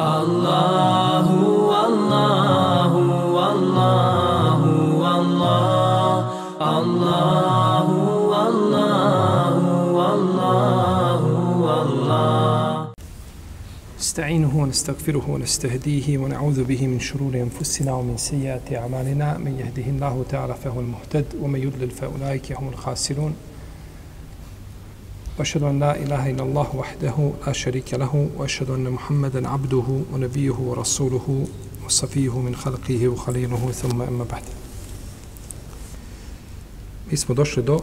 Allahu, Allahu, Allahu, Allah, Allahu, Allahu, Allahu, Allah. نستعينه ونستغفره ونستهديه ونعوذ به من شرور أنفسنا ومن سيئات أعمالنا. من يهده الله تعالى فهو المهتد ومن يضلل فأولئك هم الخاسرون. وأشهد أن لا إله إلا الله وحده لا شريك له وأشهد أن محمدا عبده ونبيه ورسوله وصفيه من خلقه وخليله ثم أما بعد. إسم دوش لدو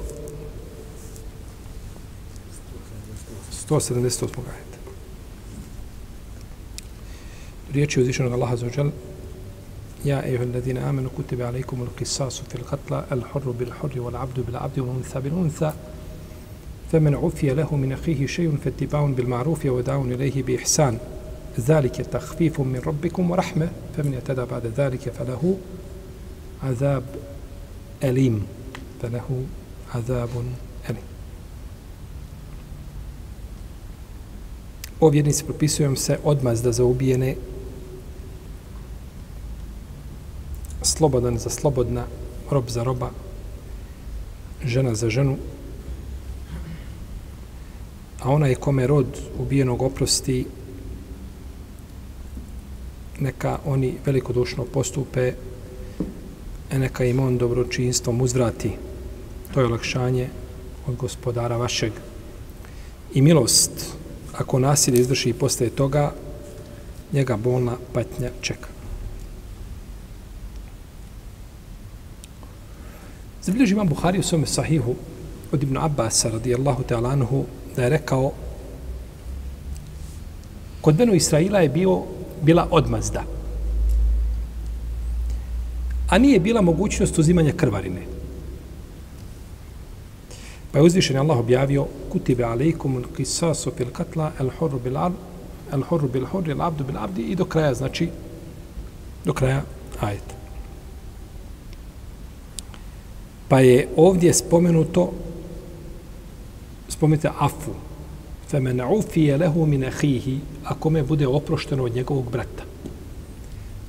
178 ريتش وزيشن الله عز وجل يا أيها الذين آمنوا كتب عليكم القصاص في القتلى الحر بالحر والعبد بالعبد والأنثى بالأنثى, بالأنثى فمن عفي له من أخيه شيء فاتباع بالمعروف وداع إليه بإحسان. ذلك تخفيف من ربكم ورحمة فمن اعتدى بعد ذلك فله عذاب أليم. فله عذاب أليم. O vjernici propisujem se odmazda za ubijene slobodan za slobodna, rob za roba, žena za ženu, a ona je kome rod ubijenog oprosti neka oni velikodušno postupe a neka im on dobročinstvom uzvrati. To je olakšanje od gospodara vašeg. I milost ako nasilje izvrši posle toga njega bolna patnja čeka. Zabilježi imam Buhari u svome sahihu od Ibn Abbas radijallahu ta'ala anhu da je rekao kod Benu Israila je bio, bila odmazda. A nije bila mogućnost uzimanja krvarine. Pa je uzvišen Allah objavio kutibe alaikum kisasu fil katla el hurru bil ar el hurru bil hurri el abdu bil abdi i do kraja znači do kraja ajeta. Pa je ovdje spomenuto spomenite afu. Femen ufije lehu min ahihi, a kome bude oprošteno od njegovog brata.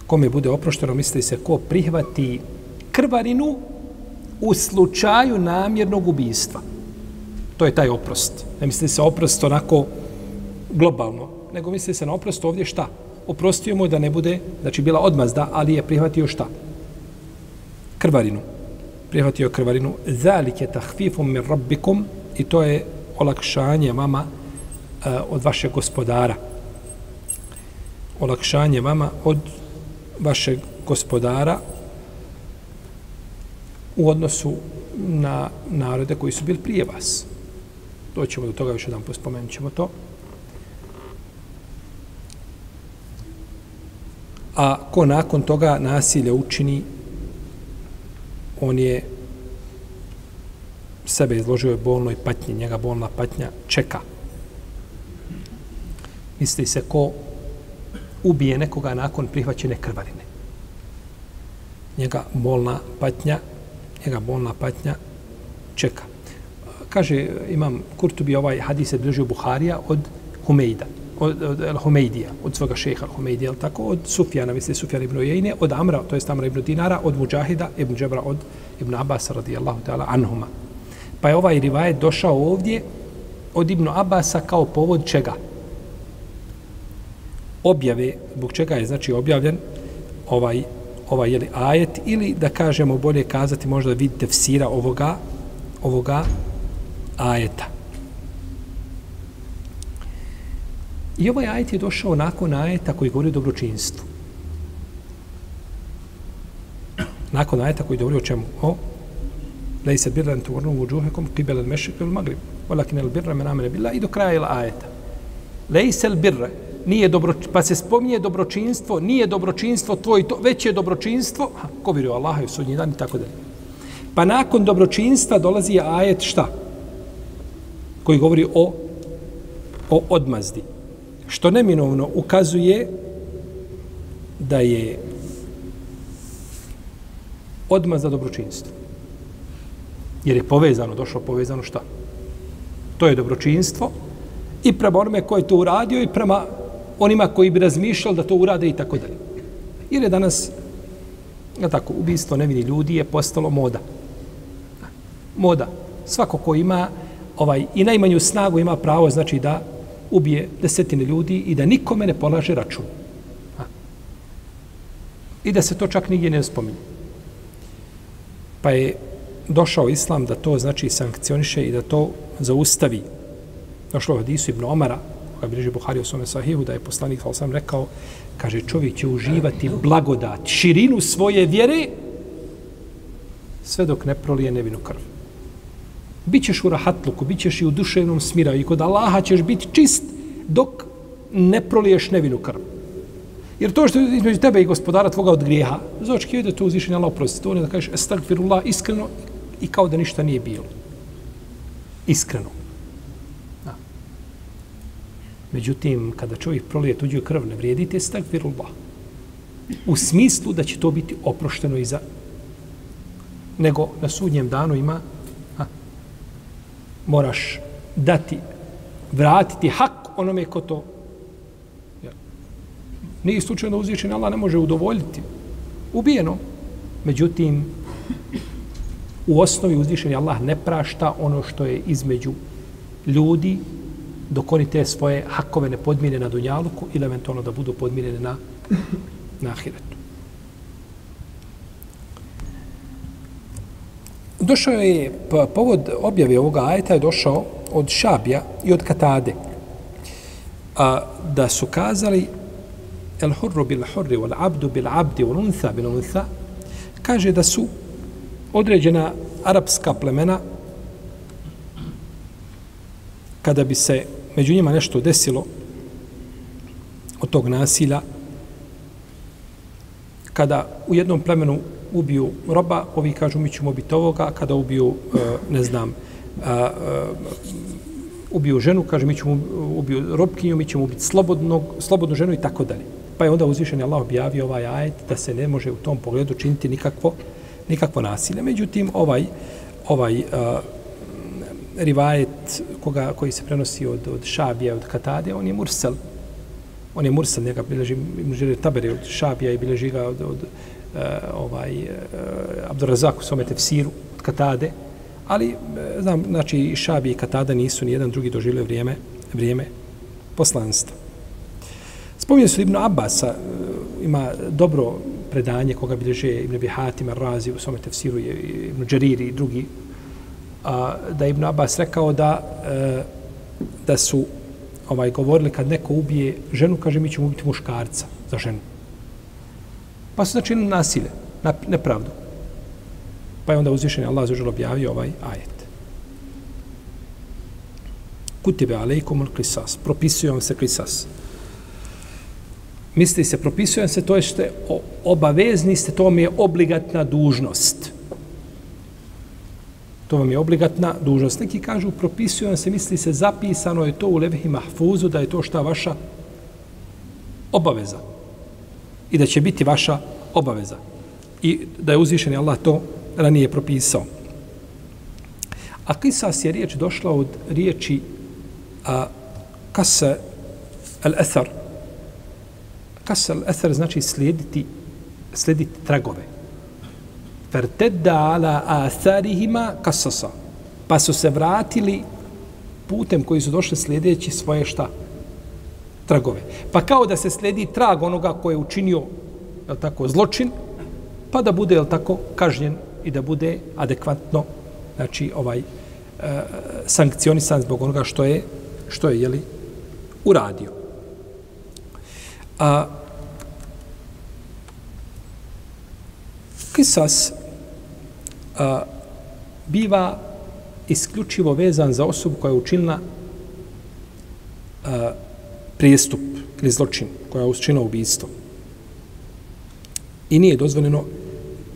Kome bude oprošteno, misli se, ko prihvati krvarinu u slučaju namjernog ubijstva. To je taj oprost. Ne misli se oprost onako globalno, nego misli se na oprost ovdje šta? Oprostio mu da ne bude, znači bila odmazda, ali je prihvatio šta? Krvarinu. Prihvatio krvarinu. Zalike tahfifum min rabbikum i to je olakšanje vama eh, od vašeg gospodara. Olakšanje vama od vašeg gospodara u odnosu na narode koji su bili prije vas. Doćemo do toga, još jedan pospomenut ćemo to. A ko nakon toga nasilje učini, on je sebe izložio je bolnoj patnji, njega bolna patnja čeka. Misli se ko ubije nekoga nakon prihvaćene krvarine. Njega bolna patnja, njega bolna patnja čeka. Kaže, imam Kurtubi ovaj hadis je bliži Buharija od Humejda, od, od, El Humejdija, od svoga šeha Humejdija, tako, od Sufjana, misli Sufjana ibn Ujejne, od Amra, to je Amra ibn Dinara, od Mujahida ibn Džebra, od Ibn Abbas radijallahu ta'ala anhuma. Pa je ovaj rivajet došao ovdje od Ibnu Abasa kao povod čega? Objave, zbog čega je znači objavljen ovaj, ovaj jeli, ajet ili da kažemo bolje kazati možda vidite vsira ovoga, ovoga ajeta. I ovaj ajet je došao nakon ajeta koji govori o dobročinstvu. Nakon ajeta koji govori o čemu? O ليس البر أن توروا وجوهكم قبل المشرق والمغرب ولكن البر من آمن بالله i do kraja ila ajeta. ليس البر nije dobro, pa se spominje dobročinstvo, nije dobročinstvo tvoj, to, već je dobročinstvo, ha, ko vjeruje Allaha i u sudnji dan i tako dalje. Pa nakon dobročinstva dolazi ajet šta? Koji govori o, o odmazdi. Što neminovno ukazuje da je odmazda dobročinstvo. Jer je povezano, došlo povezano šta? To je dobročinstvo i prema onome ko je to uradio i prema onima koji bi razmišljali da to urade i tako dalje. Jer je danas, ja tako, ubistvo nevini ljudi je postalo moda. Moda. Svako ko ima ovaj i najmanju snagu ima pravo znači da ubije desetine ljudi i da nikome ne polaže račun. Ha. I da se to čak nigdje ne spominje. Pa je došao islam da to znači sankcioniše i da to zaustavi. Došlo je hadisu Ibn Omara, koga bliže Buhari u svome sahihu, da je poslanik, ali sam rekao, kaže, čovjek će uživati blagodat, širinu svoje vjere, sve dok ne prolije nevinu krv. Bićeš u rahatluku, bićeš i u duševnom smiraju i kod Allaha ćeš biti čist dok ne proliješ nevinu krv. Jer to što je između tebe i gospodara tvoga od grijeha, zočki ide da to uzvišenje Allah oprosti. To ne da kažeš estagfirullah iskreno i kao da ništa nije bilo. Iskreno. Da. Međutim, kada čovjek prolije tuđu krv, ne vrijedite estagfirullah. U smislu da će to biti oprošteno i za nego na sudnjem danu ima ha, moraš dati vratiti hak onome ko to ja. nije slučajno da uzvišen Allah ne može udovoljiti ubijeno međutim u osnovi uzvišeni Allah ne prašta ono što je između ljudi dok oni te svoje hakove ne podmine na dunjaluku ili eventualno da budu podmirene na, na ahiretu. Došao je, pa povod objave ovoga ajeta je došao od Šabija i od Katade. A, da su kazali el hurru bil hurri, wal abdu bil abdi, wal untha bil untha, kaže da su određena arapska plemena kada bi se među njima nešto desilo od tog nasilja kada u jednom plemenu ubiju roba, ovi kažu mi ćemo biti ovoga, kada ubiju, e, ne znam, e, ubiju ženu, kaže mi ćemo ubiju robkinju, mi ćemo ubiti slobodnog, slobodnu ženu i tako dalje. Pa je onda uzvišen Allah objavio ovaj ajet da se ne može u tom pogledu činiti nikakvo, nikakvo nasilje. Međutim, ovaj, ovaj uh, rivajet koga, koji se prenosi od, od Šabija, od Katade, on je mursel. On je mursel, njega bileži, žele tabere od Šabija i bileži ga od, od uh, ovaj, e, uh, Abdurazak u svome tefsiru, od Katade. Ali, e, znam, znači, Šabija i Katada nisu ni jedan drugi doživljaju vrijeme, vrijeme poslanstva. Spominje su Ibn Abbasa, ima dobro predanje koga bilježe Ibn Abi Hatim Ar-Razi u svome tefsiru je Ibn Đariri i drugi. A, da Ibn Abbas rekao da e, da su ovaj govorili kad neko ubije ženu kaže mi ćemo ubiti muškarca za ženu. Pa su znači nasilje na, nepravdu. Pa je onda uzvišen Allah zažel objavio ovaj ajet. Kutibe alejkum al-qisas propisuje se qisas misli se, propisuje se, to je što obavezni ste, to vam je obligatna dužnost. To vam je obligatna dužnost. Neki kažu, propisuje se, misli se, zapisano je to u Levhi Mahfuzu, da je to šta vaša obaveza. I da će biti vaša obaveza. I da je uzvišen Allah to ranije propisao. A kisas je riječ došla od riječi a, kasa al-ethar, kasal eser znači slijediti, slijediti tragove. Fertedda ala atharihima kasasa. Pa su se vratili putem koji su došli slijedeći svoje šta? Tragove. Pa kao da se slijedi trag onoga koje je učinio je tako, zločin, pa da bude je tako kažnjen i da bude adekvatno znači ovaj e, sankcionisan zbog onoga što je što je jeli, uradio. A kisas a, biva isključivo vezan za osobu koja je učinila a, prijestup ili zločin, koja je učinila ubijstvo. I nije dozvoljeno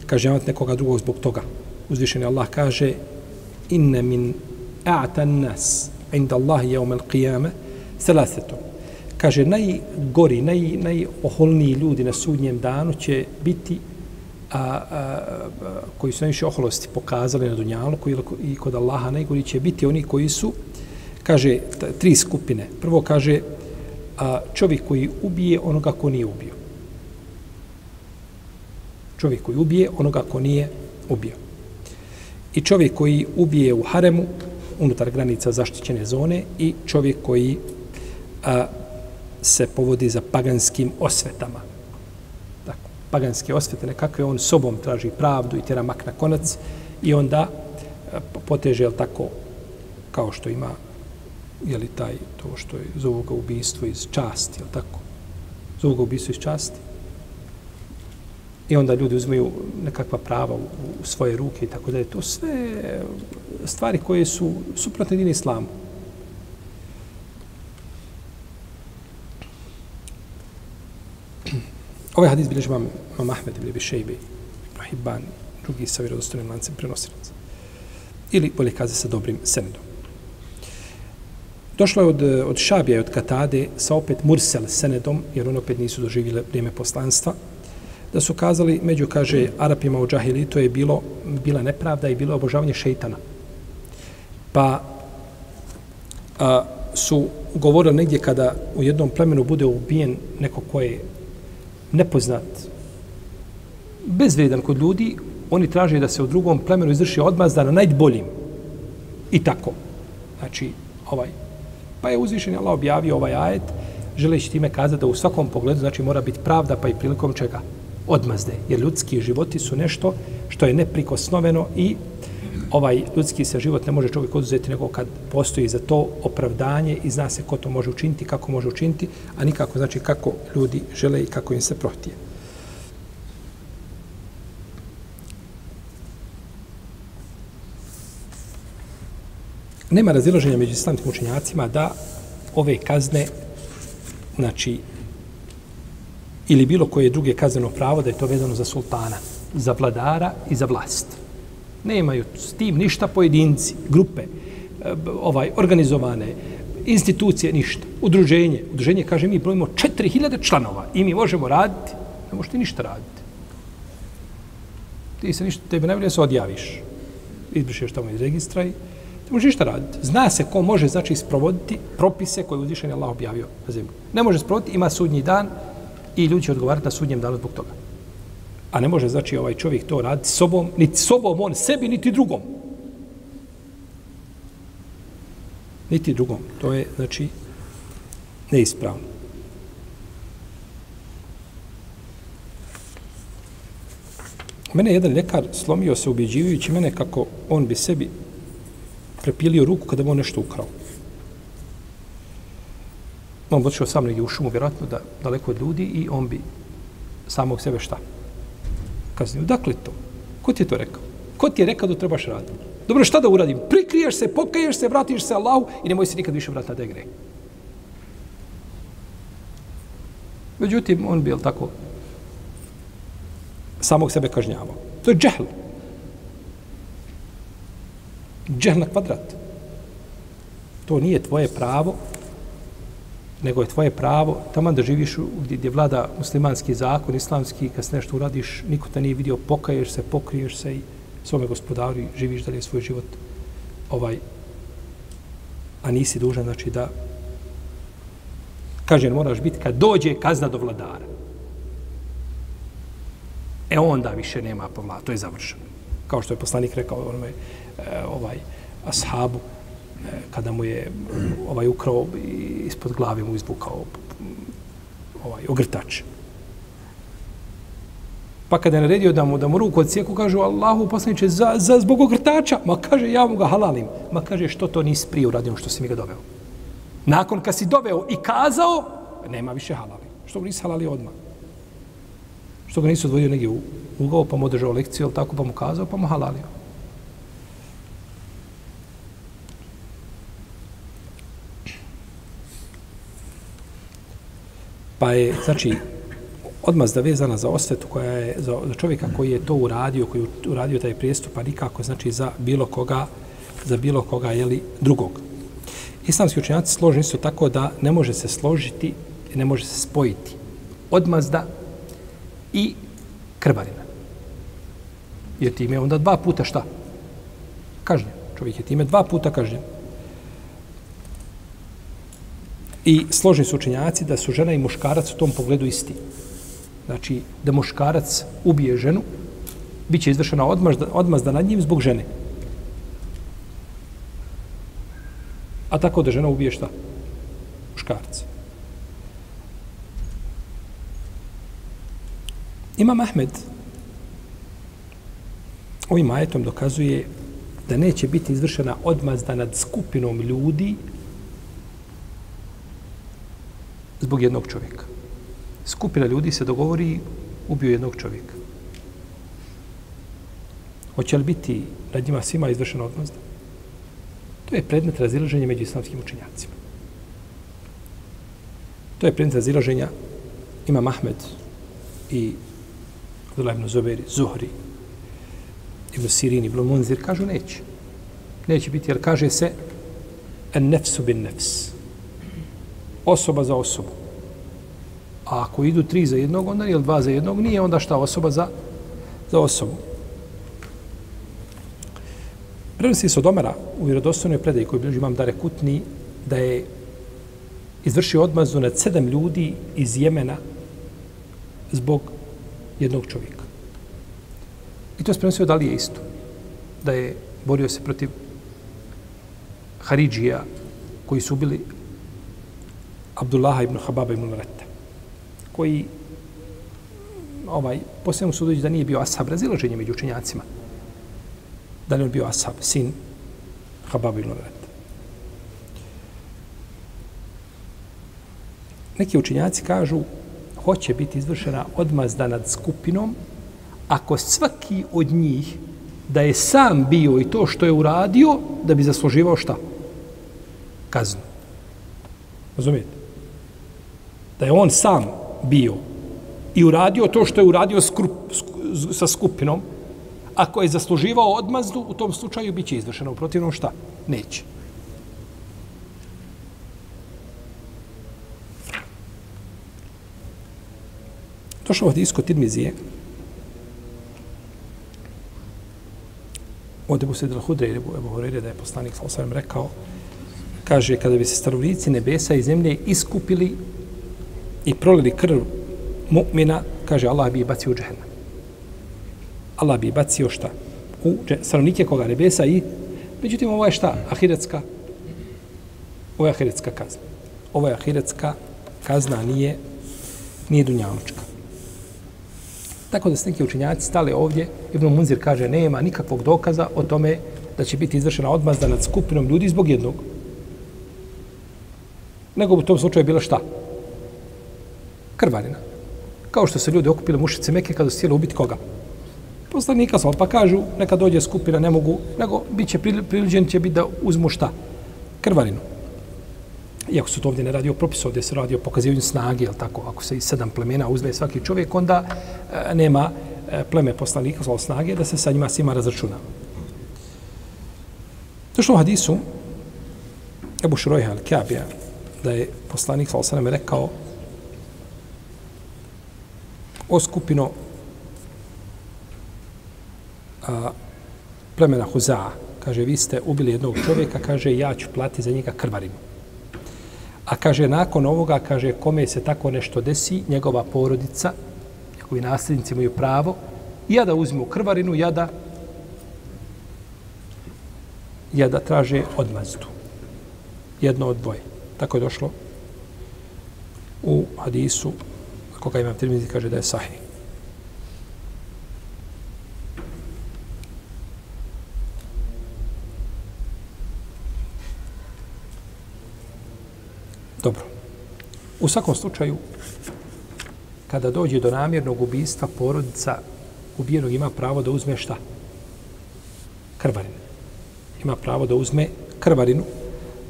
kažnjavati nekoga drugog zbog toga. Uzvišeni Allah kaže inne min a'tan nas inda Allahi jevme l'qiyame selasetom kaže najgori, naj, najoholniji ljudi na sudnjem danu će biti a, a, a, koji su najviše oholosti pokazali na Dunjalu koji, i kod Allaha najgori će biti oni koji su kaže tri skupine. Prvo kaže a, čovjek koji ubije onoga ko nije ubio. Čovjek koji ubije onoga ko nije ubio. I čovjek koji ubije u haremu, unutar granica zaštićene zone, i čovjek koji a, se povodi za paganskim osvetama. Tako, paganske osvete, nekakve on sobom traži pravdu i tjera mak na konac i onda e, poteže, jel tako, kao što ima je li taj, to što je, zovu ga ubijstvo iz časti, jel tako? Zovu ga ubijstvo iz časti. I onda ljudi uzmeju nekakva prava u, u svoje ruke i tako da je to sve stvari koje su suprotne dine islamu. Ovaj hadis bilježi vam Imam Ahmed ibn Bishejbe, Hibban, drugi sa vjerodostojnim lancem prenosilaca. Ili bolje kaze sa dobrim senedom. Došlo je od, od Šabija i od Katade sa opet Mursel senedom, jer oni opet nisu doživjeli vrijeme poslanstva, da su kazali, među, kaže, Arapima u Džahili, to je bilo, bila nepravda i bilo obožavanje šeitana. Pa a, su govorili negdje kada u jednom plemenu bude ubijen neko ko je nepoznat, bezvredan kod ljudi, oni traže da se u drugom plemenu izvrši odmazda na najboljim. I tako. Znači, ovaj, Pa je uzvišen Allah objavio ovaj ajet, želeći time kazati da u svakom pogledu znači mora biti pravda pa i prilikom čega odmazde. Jer ljudski životi su nešto što je neprikosnoveno i ovaj ljudski se život ne može čovjek oduzeti nego kad postoji za to opravdanje i zna se ko to može učiniti, kako može učiniti, a nikako znači kako ljudi žele i kako im se prohtije. nema razilaženja među islamskim učenjacima da ove kazne, znači, ili bilo koje druge kazneno pravo, da je to vezano za sultana, za vladara i za vlast. Nemaju s tim ništa pojedinci, grupe, e, ovaj organizovane, institucije, ništa. Udruženje. Udruženje kaže mi brojimo 4000 članova i mi možemo raditi. Ne možeš ti ništa raditi. Ti se ništa, tebe najbolje se odjaviš. Izbrišeš tamo iz registra i Ne možeš ništa raditi. Zna se ko može, znači, sprovoditi propise koje uzvišen je Allah objavio na zemlji. Ne može sprovoditi, ima sudnji dan i ljudi će odgovarati na sudnjem danu zbog toga. A ne može, znači, ovaj čovjek to raditi sobom, niti sobom on sebi, niti drugom. Niti drugom. To je, znači, neispravno. Mene je jedan ljekar slomio se ubjeđivajući mene kako on bi sebi prepilio ruku kada bi on nešto ukrao. On bi otišao sam negdje u šumu, vjerojatno da daleko od ljudi i on bi samog sebe šta? Kaznio. Dakle to? Ko ti je to rekao? Ko ti je rekao da trebaš raditi? Dobro, šta da uradim? Prikriješ se, pokaješ se, vratiš se Allahu i nemoj se nikad više vratiti na degre. Međutim, on bil tako samog sebe kažnjavao. To je džehl Džehl na kvadrat. To nije tvoje pravo, nego je tvoje pravo tamo da živiš gdje, gdje vlada muslimanski zakon, islamski, kad se nešto uradiš, niko te nije vidio, pokaješ se, pokriješ se i svome gospodaru i živiš dalje svoj život. Ovaj a nisi dužan znači da kaže moraš biti kad dođe kazna do vladara? E onda više nema povla, to je završeno. Kao što je poslanik rekao onome e, ovaj ashabu kada mu je mm, ovaj ukrao ispod glave mu izbukao mm, ovaj ogrtač. Pa kada je naredio da mu da mu ruku odsijeku, kažu Allahu poslaniče, za, za zbog ogrtača. Ma kaže ja mu ga halalim. Ma kaže što to nisi prije uradio što si mi ga doveo. Nakon kad si doveo i kazao, nema više halali. Što ga nisi halali odmah? Što ga nisu odvojio negdje u ugao pa mu održao lekciju, tako pa mu kazao, pa mu halalio. Pa je, znači, odmazda vezana za osvetu koja je za, za čovjeka koji je to uradio, koji je uradio taj prijestup, pa nikako, znači, za bilo koga, za bilo koga, jeli, drugog. Islamski učenjaci složeni su tako da ne može se složiti, ne može se spojiti odmazda i krvarina. Jer time onda dva puta šta? Kažnjen. Čovjek je time dva puta kažnjen. I složni su učenjaci da su žena i muškarac u tom pogledu isti. Znači, da muškarac ubije ženu, bit će izvršena odmazda, odmazda nad njim zbog žene. A tako da žena ubije šta? Muškarca. Imam Ahmed ovim ajetom dokazuje da neće biti izvršena odmazda nad skupinom ljudi zbog jednog čovjeka. Skupina ljudi se dogovori ubio jednog čovjeka. Hoće li biti nad njima svima izvršena odmazda? To je predmet razilaženja među islamskim učenjacima. To je predmet razilaženja ima Mahmed i Abdullah ibn Zuberi, Zuhri, ibn Sirin, ibn Munzir, kažu neće. Neće biti, jer kaže se en nefsu bin nefs. Osoba za osobu. A ako idu tri za jednog, onda ili dva za jednog, nije onda šta osoba za, za osobu. Prenosi se od Omara u vjerodostojnoj predaji koju bilježi imam Dare Kutni da je izvršio odmazu nad sedam ljudi iz Jemena zbog jednog čovjeka. I to se prenosio da li je isto. Da je borio se protiv Haridžija koji su bili Abdullaha ibn Hababa ibn Reta koji ovaj, posljedno su da nije bio ashab raziloženje među učenjacima. Da li on bio ashab, sin Hababa ibn Reta. Neki učenjaci kažu hoće biti izvršena odmazda nad skupinom ako svaki od njih da je sam bio i to što je uradio, da bi zasluživao šta? Kaznu. Razumijete? Da je on sam bio i uradio to što je uradio skrup, sa skupinom, ako je zasluživao odmazdu, u tom slučaju bit će izvršeno. U protivnom šta? Neće. Došao od isko Tirmizije, od Ebu Sedra Hudre, Ebu, Ebu Horeire, da je poslanik sa osvijem rekao, kaže, kada bi se starovnici nebesa i zemlje iskupili i prolili krv mu'mina, kaže, Allah bi bacio u džehennem. Allah bi bacio šta? U stanovnike koga nebesa i, međutim, ovo je šta? Ahiretska, ovo je ahiretska kazna. Ovo je ahiretska kazna, nije, nije dunjalučka. Tako da se neki učinjaci stali ovdje, Ibn Munzir kaže, nema nikakvog dokaza o tome da će biti izvršena odmazda nad skupinom ljudi zbog jednog. Nego u tom slučaju bila šta? Krvarina. Kao što se ljudi okupili mušice meke kada su htjeli ubiti koga? Poslanika sam, pa kažu, neka dođe skupina, ne mogu, nego bit će priliđen će biti da uzmu šta? Krvarinu iako su to ovdje ne radi o propisu, ovdje se radi o pokazivanju snage, jel tako, ako se iz sedam plemena uzme svaki čovjek, onda e, nema e, pleme poslanika zlo snage da se sa njima svima razračuna. Došlo u hadisu, Ebu Šrojha al-Kabija da je poslanik sa rekao o skupino a, plemena Huzaa, kaže, vi ste ubili jednog čovjeka, kaže, ja ću plati za njega krvarinu. A kaže, nakon ovoga, kaže, kome se tako nešto desi, njegova porodica, njegovi nasljednici imaju pravo, ja da uzmu krvarinu, ja da, ja da traže odmazdu. Jedno od dvoje. Tako je došlo u hadisu, koga imam Tirmizi kaže da je sahih. Dobro. U svakom slučaju, kada dođe do namjernog ubijstva, porodica ubijenog ima pravo da uzme šta? Krvarinu. Ima pravo da uzme krvarinu.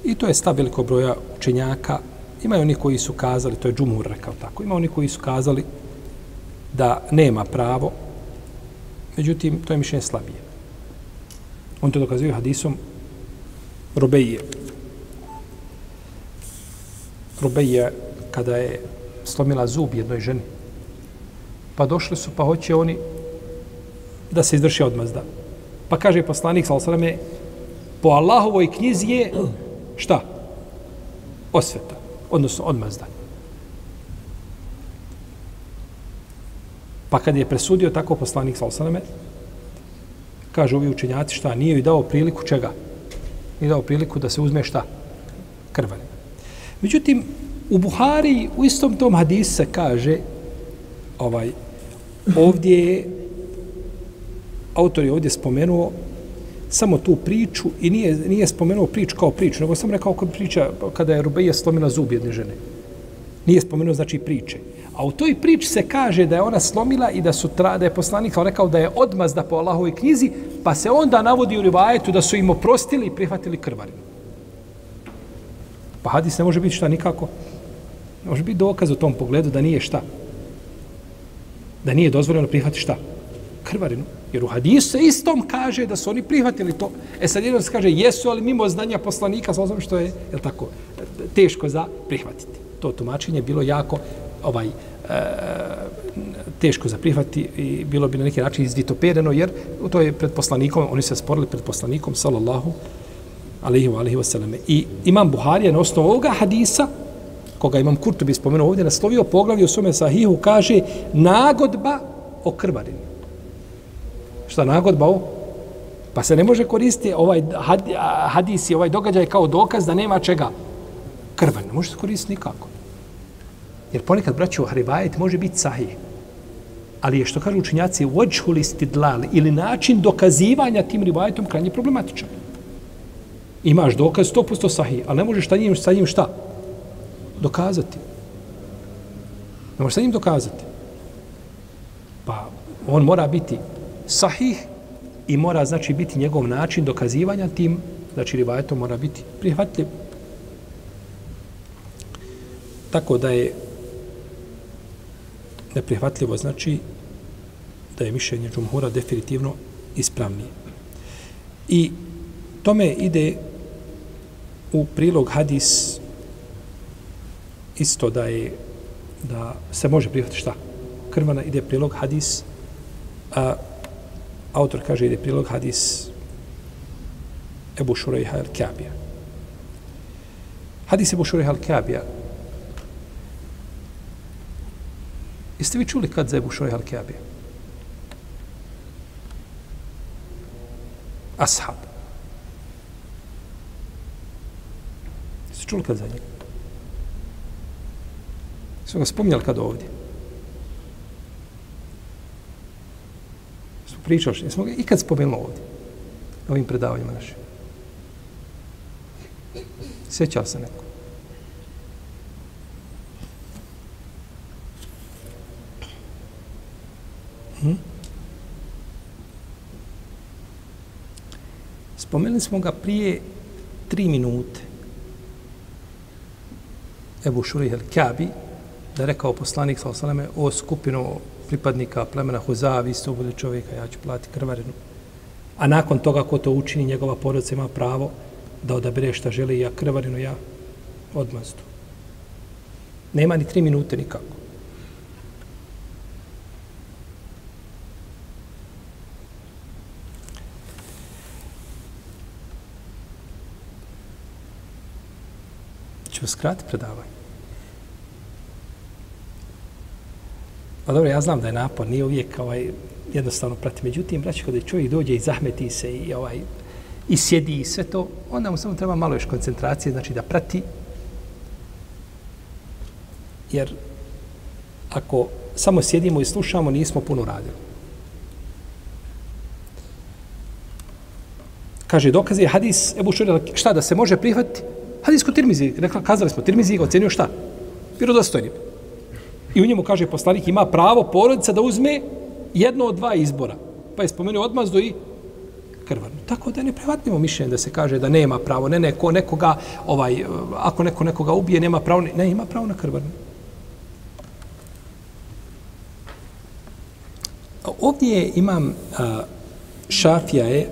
I to je stav veliko broja učenjaka. Ima oni koji su kazali, to je džumur rekao tako, ima oni koji su kazali da nema pravo, međutim, to je mišljenje slabije. On to dokazuje hadisom Robeije, Rubeje kada je slomila zub jednoj ženi. Pa došli su, pa hoće oni da se izvrši odmazda. Pa kaže poslanik, sal sveme, po Allahovoj knjizi je šta? Osveta odnosno odmazda. Pa kad je presudio tako poslanik sa osaname, kažu ovi učenjaci šta, nije joj dao priliku čega? Nije dao priliku da se uzme šta? Krvane. Međutim, u Buhari u istom tom hadisu se kaže ovaj, ovdje je autor je ovdje spomenuo samo tu priču i nije, nije spomenuo priču kao priču, nego sam rekao kao priča kada je Rubeja slomila zub jedne žene. Nije spomenuo znači priče. A u toj priči se kaže da je ona slomila i da su tra, da je poslanik rekao da je odmazda po Allahovoj knjizi, pa se onda navodi u rivajetu da su im oprostili i prihvatili krvarinu. Pa hadis ne može biti šta nikako. Ne može biti dokaz u tom pogledu da nije šta. Da nije dozvoljeno prihvati šta? Krvarinu. Jer u hadisu se istom kaže da su oni prihvatili to. E sad jedan se kaže jesu, ali mimo znanja poslanika, sa što je, je tako, teško za prihvatiti. To tumačenje je bilo jako ovaj, e, teško za prihvati i bilo bi na neki način izvitopereno, jer to je pred poslanikom, oni se sporili pred poslanikom, sallallahu alaihi wa alaihi wa I imam Buharija na osnovu ovoga hadisa, koga imam Kurtubi spomenuo ovdje, naslovio poglavlje u svome sahihu, kaže nagodba o krvarinu. Šta nagodba o? Pa se ne može koristiti ovaj hadis i ovaj događaj kao dokaz da nema čega. Krva ne može se koristiti nikako. Jer ponekad, braću, hrivajet može biti sahih. Ali je što kažu učinjaci, vođhul istidlal ili način dokazivanja tim rivajetom krajnje problematičan. Imaš dokaz 100% sahih, ali ne možeš sa njim, sa njim šta? Dokazati. Ne možeš sa njim dokazati. Pa on mora biti sahih i mora znači biti njegov način dokazivanja tim, znači rivajetom mora biti prihvatljiv. Tako da je neprihvatljivo znači da je mišljenje džumhura definitivno ispravnije. I tome ide u prilog hadis isto da je da se može prihvatiti šta? Krvana ide prilog hadis a autor kaže ide prilog hadis Ebu Šurejha al-Kabija. Hadis Ebu Šurejha al-Kabija Jeste vi čuli kad za Ebu Šurejha al-Kabija? Ashab. Jeste čuli kad za njega? Smo ga spominjali kad ovdje? Pričao, jesmo ga ikad spomenuli ovdje, na ovim predavanjima našim. Sjećao se neko. Hm? Spomenuli smo ga prije tri minute. Ebu Šurih el-Kabi, da je rekao poslanik sa osaleme o skupinu pripadnika plemena Huzaa, vi ste ubili čovjeka, ja ću plati krvarinu. A nakon toga ko to učini, njegova porodica ima pravo da odabere šta želi, ja krvarinu, ja odmazdu. Nema ni tri minute nikako. Ću skrati predavanje. Pa dobro, ja znam da je napor, nije uvijek ovaj, jednostavno prati. Međutim, braći, kada čovjek dođe i zahmeti se i, ovaj, i sjedi i sve to, onda mu samo treba malo još koncentracije, znači da prati. Jer ako samo sjedimo i slušamo, nismo puno radili. Kaže, dokaz je hadis Ebu Šurira, šta da se može prihvatiti? Hadis kod Tirmizi, rekla, kazali smo, Tirmizi ga ocenio šta? Vjerodostojnim. I u njemu kaže poslanik ima pravo porodica da uzme jedno od dva izbora. Pa je spomenuo odmazdu i krvarnu. Tako da ne prihvatimo mišljenje da se kaže da nema pravo. Ne, neko nekoga, ovaj, ako neko nekoga ubije, nema pravo. Ne, ima pravo na krvarnu. Ovdje imam a, Šafija je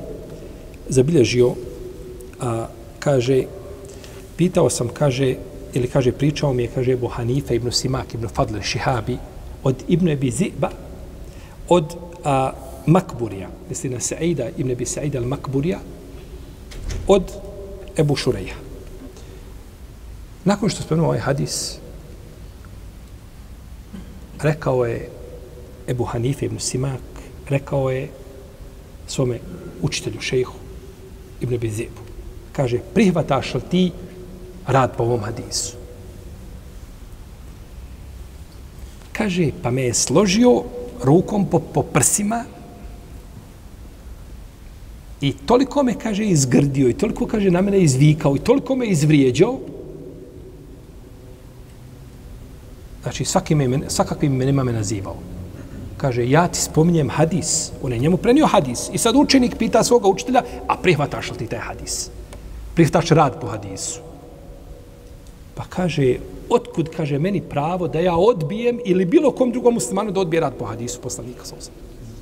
zabilježio, a, kaže, pitao sam, kaže, ili kaže pričao mi je kaže Abu Hanife, ibn Simak ibn Fadl Šihabi od Ibn Abi Ziba od a, Makburija misli na Saida ibn Abi Saida al Makburija od Ebu Šureja Nakon što spomenuo ovaj hadis, rekao je Ebu Hanife ibn Simak, rekao je svome učitelju šejhu ibn Bizebu. Kaže, prihvataš li ti rad po ovom hadisu? Kaže, pa me je složio rukom po, po prsima i toliko me, kaže, izgrdio i toliko, kaže, na mene izvikao i toliko me izvrijeđao Znači, svakim imen, svakakvim imenima me nazivao. Kaže, ja ti spominjem hadis. On je njemu prenio hadis. I sad učenik pita svoga učitelja, a prihvataš li ti taj hadis? Prihvataš rad po hadisu. Pa kaže, otkud, kaže, meni pravo da ja odbijem ili bilo kom drugom muslimanu da odbije rad po hadisu poslanika sa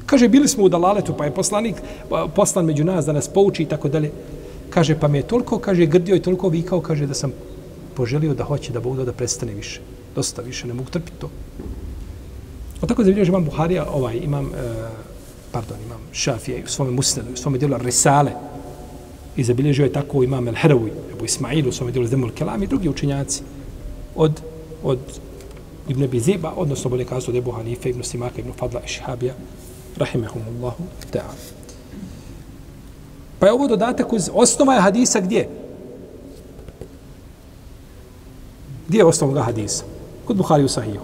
Kaže, bili smo u Dalaletu, pa je poslanik pa, poslan među nas da nas pouči i tako dalje. Kaže, pa me je toliko, kaže, grdio i toliko vikao, kaže, da sam poželio da hoće da Bog da prestane više dosta više, ne mogu trpiti to. O tako da imam Buharija, ovaj, imam, e, pardon, imam Šafije u svome musnedu, u svome dijelu Risale, i zabilježio je tako imam El Herawi, Ebu Ismailu u svome djelu Zdemul Kelam i drugi učinjaci od, od Ibn Biziba, odnosno bolje kazu od Ebu Hanife, Ibn Simaka, Ibn Fadla i Šihabija, rahimehumullahu ta'ala. Pa je ovo dodatak uz osnova je hadisa gdje? Gdje je osnova hadisa? kod Buhari u Sahiju.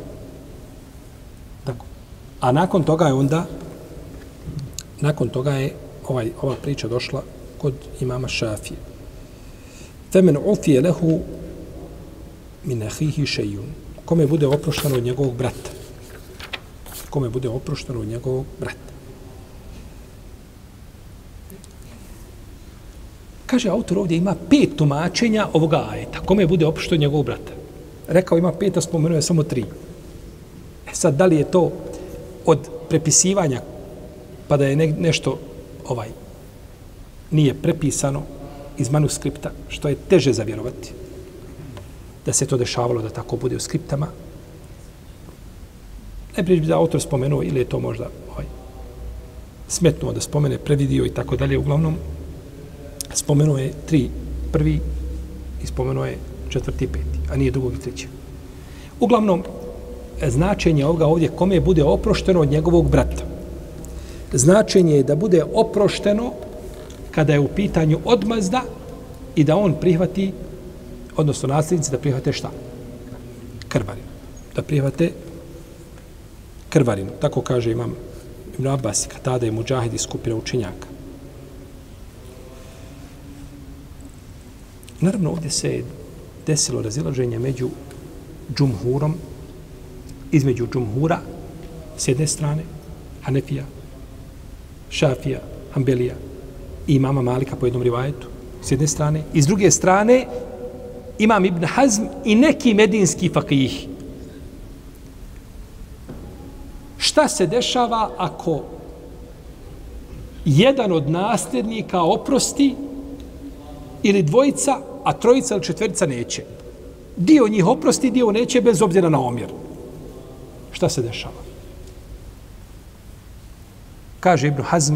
Tako. A nakon toga je onda nakon toga je ovaj ova priča došla kod imama Šafije. Femen utije lehu min ahihi šejun. Kome bude oprošteno od njegovog brata. Kome bude oprošteno od njegovog brata. Kaže autor ovdje ima pet tumačenja ovoga ajeta. Kome bude oprošteno od njegovog brata rekao ima pet, a spomenuo je samo tri. E sad, da li je to od prepisivanja, pa da je ne, nešto ovaj nije prepisano iz manuskripta, što je teže zavjerovati, da se to dešavalo da tako bude u skriptama. Najprije bi da autor spomenuo, ili je to možda ovaj, smetnuo da spomene, previdio i tako dalje. Uglavnom, spomenuo je tri prvi i spomenuo je četvrti i peti, a nije drugog i treći. Uglavnom, značenje ovoga ovdje kome bude oprošteno od njegovog brata. Značenje je da bude oprošteno kada je u pitanju odmazda i da on prihvati, odnosno nasljednici, da prihvate šta? Krvarinu. Da prihvate krvarinu. Tako kaže imam Ibn Abbas, tada i Mujahid i skupina učenjaka. Naravno, ovdje se desilo razilaženje među džumhurom, između džumhura, s jedne strane, Hanefija, Šafija, Ambelija i imama Malika po jednom rivajetu, s jedne strane, i s druge strane, imam Ibn Hazm i neki medinski fakih. Šta se dešava ako jedan od nasljednika oprosti ili dvojica a trojica ili četverica neće. Dio njih oprosti, dio neće, bez obzira na omjer. Šta se dešava? Kaže Ibn Hazm,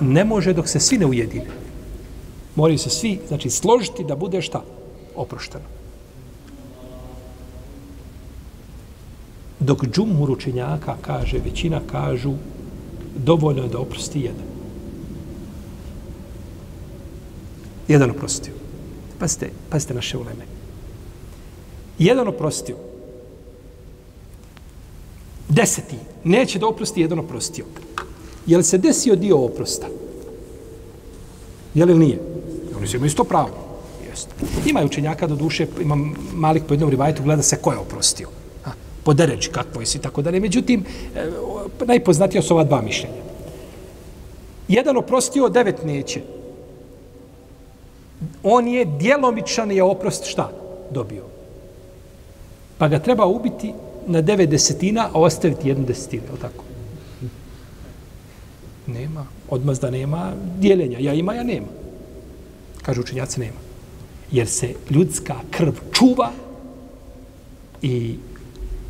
ne može dok se svi ne ujedine. Moraju se svi, znači, složiti da bude šta? Oprošteno. Dok džumhur učenjaka kaže, većina kažu, dovoljno je da oprosti jedan. Jedan oprostio. Pazite, pazite naše uleme. Jedan oprostio. Deseti. Neće da oprosti jedan oprostio. Je li se desio dio oprosta? Je li nije? Oni su imaju isto pravo. Jeste. Ima učenjaka do duše, ima malik po jednom rivajetu, gleda se ko je oprostio. A, po deređi kakvo je si, tako dalje. Međutim, e, najpoznatija su ova dva mišljenja. Jedan oprostio, devet neće on je djelomičan je oprost šta dobio. Pa ga treba ubiti na devet desetina, a ostaviti jednu desetinu, je tako? Nema. Odmazda nema dijeljenja. Ja ima, ja nema. Kažu učenjaci, nema. Jer se ljudska krv čuva i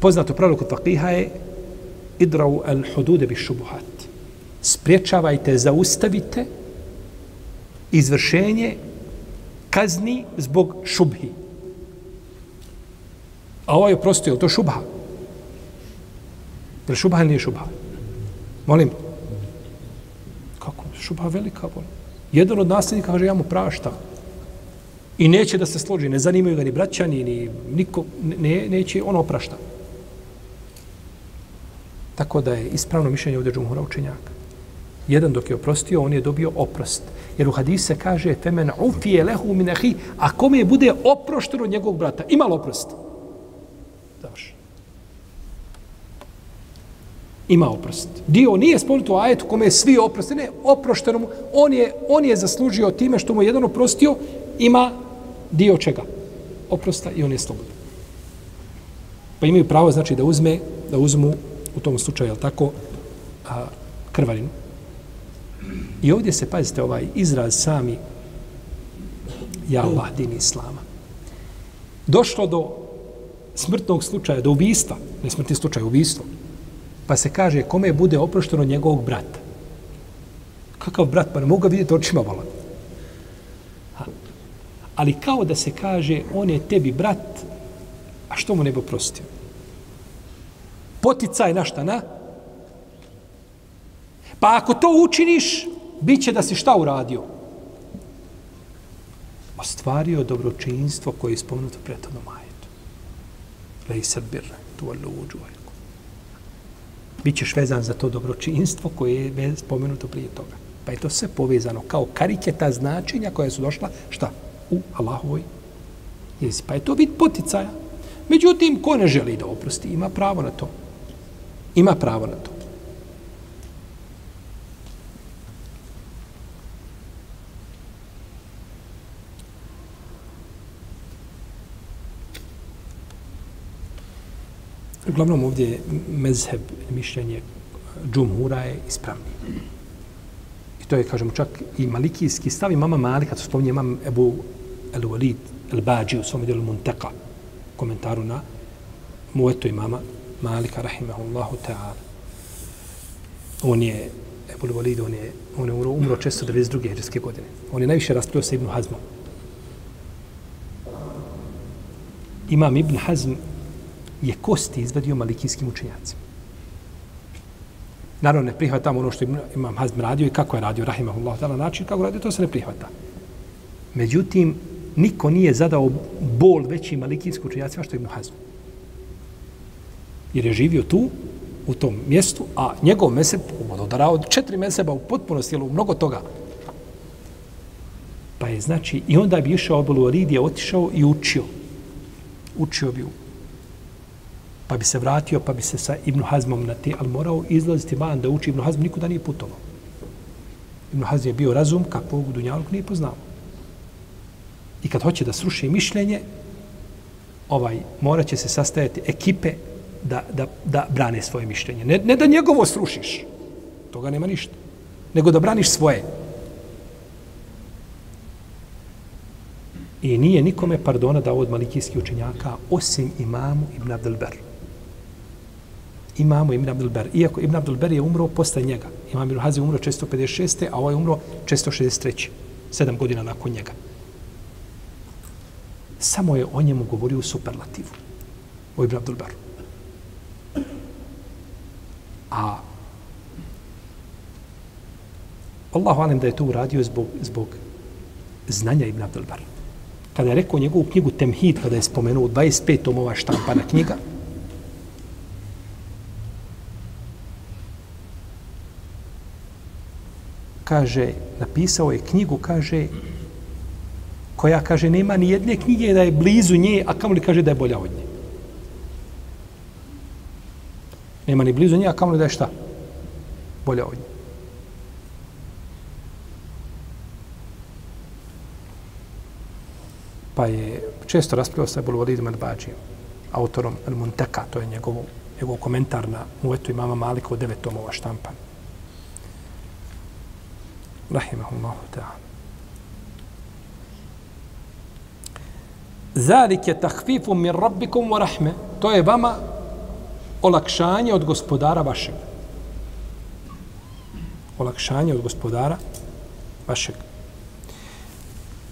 poznato pravilo kod fakiha je idrau al hudude bi šubuhat. Spriječavajte, zaustavite izvršenje kazni zbog šubhi. A ovaj ovo je prosto, je to šubha? Je li šubha ili nije šubha? Molim. Kako? Šubha velika, bol. Jedan od nasljednika kaže, ja mu praštam. I neće da se složi, ne zanimaju ga ni braćani, ni niko, ne, neće, on oprašta. Tako da je ispravno mišljenje ovdje džumhura učenjaka. Jedan dok je oprostio, on je dobio oprost. Jer u hadise kaže, femen ufije lehu minahi, a kome bude oprošten od njegovog brata, imalo oprost? Ima oprost. Dio nije spomenuto u ajetu kome je svi oprosti, ne, oprošteno mu, on je, on je zaslužio time što mu jedan oprostio, ima dio čega? Oprosta i on je slobodan. Pa imaju pravo, znači, da uzme, da uzmu u tom slučaju, jel tako, a, krvarinu. I ovdje se, pazite, ovaj izraz sami ja Allah, din Islama. Došlo do smrtnog slučaja, do ubijstva, ne smrtni slučaj, ubijstvo, pa se kaže kome bude oprošteno njegovog brata. Kakav brat, pa ne mogu ga vidjeti očima vola. Ali kao da se kaže, on je tebi brat, a što mu ne bi oprostio? Poticaj na šta, na? Pa ako to učiniš, bit će da si šta uradio? Ostvario dobročinstvo koje je spomenuto prethodno majetu. Lej sad birra, tu alu uđu Bićeš vezan za to dobročinstvo koje je spomenuto prije toga. Pa je to sve povezano kao kariketa značenja koja su došla, šta? U Allahovoj jezi. Pa je to bit poticaja. Međutim, ko ne želi da oprosti, ima pravo na to. Ima pravo na to. Uglavnom ovdje je mezheb, mišljenje džumhura je ispravni. I to je, kažemo, čak i malikijski stav i mama Malika, to spominje imam Ebu El Walid El Bađi u svom dijelu Munteka, komentaru na muetu imama Malika, rahimahullahu ta'ala. On je, Ebu El Walid, on je, on je umro, umro često 92. hrvatske godine. On je najviše raspravio sa Ibnu Hazmom. Imam Ibn Hazm je kosti izvadio malikijskim učenjacima. Naravno, ne prihvatamo ono što imam Hazm radio i kako je radio, rahimahullah, na način kako radio, to se ne prihvata. Međutim, niko nije zadao bol veći malikijskim učenjacima što je Ibn Hazm. Jer je živio tu, u tom mjestu, a njegov meseb, od četiri meseba u potpunosti, u mnogo toga. Pa je, znači, i onda bi išao obolu Aridija, otišao i učio. Učio bi u pa bi se vratio, pa bi se sa Ibn Hazmom na te, ali morao izlaziti van da uči Ibn Hazm, nikuda nije putovao. Ibn Hazm je bio razum kakvog u Dunjalku nije poznao. I kad hoće da sruši mišljenje, ovaj, morat će se sastajati ekipe da, da, da brane svoje mišljenje. Ne, ne da njegovo srušiš, toga nema ništa, nego da braniš svoje. I nije nikome pardona da od malikijskih učenjaka, osim imamu Ibn Abdelberu imamu Ibn Abdul Ber. Iako Ibn Abdul Ber je umro posle njega. Imam Ibn Hazim umro 456. a ovaj umro 463. Sedam godina nakon njega. Samo je o njemu govorio u superlativu. O Ibn Abdul Beru. A Allahu alem da je to uradio zbog, zbog znanja Ibn Abdul Ber. Kada je rekao njegovu knjigu Temhid, kada je spomenuo 25 tomova štampana knjiga, kaže, napisao je knjigu, kaže, koja, kaže, nema ni jedne knjige da je blizu nje, a kamoli kaže da je bolja od nje. Nema ni blizu nje, a kamoli da je šta? Bolja od nje. Pa je često raspravio sa Ebolu Validom Adbađijom, autorom El Munteka, to je njegov, njegov komentar na muetu imama Malika u devet tomova štampana rahimahullahu ta'ala. Zalik je tahfifu min rabbikum wa rahme. To je vama olakšanje od gospodara vašeg. Olakšanje od gospodara vašeg.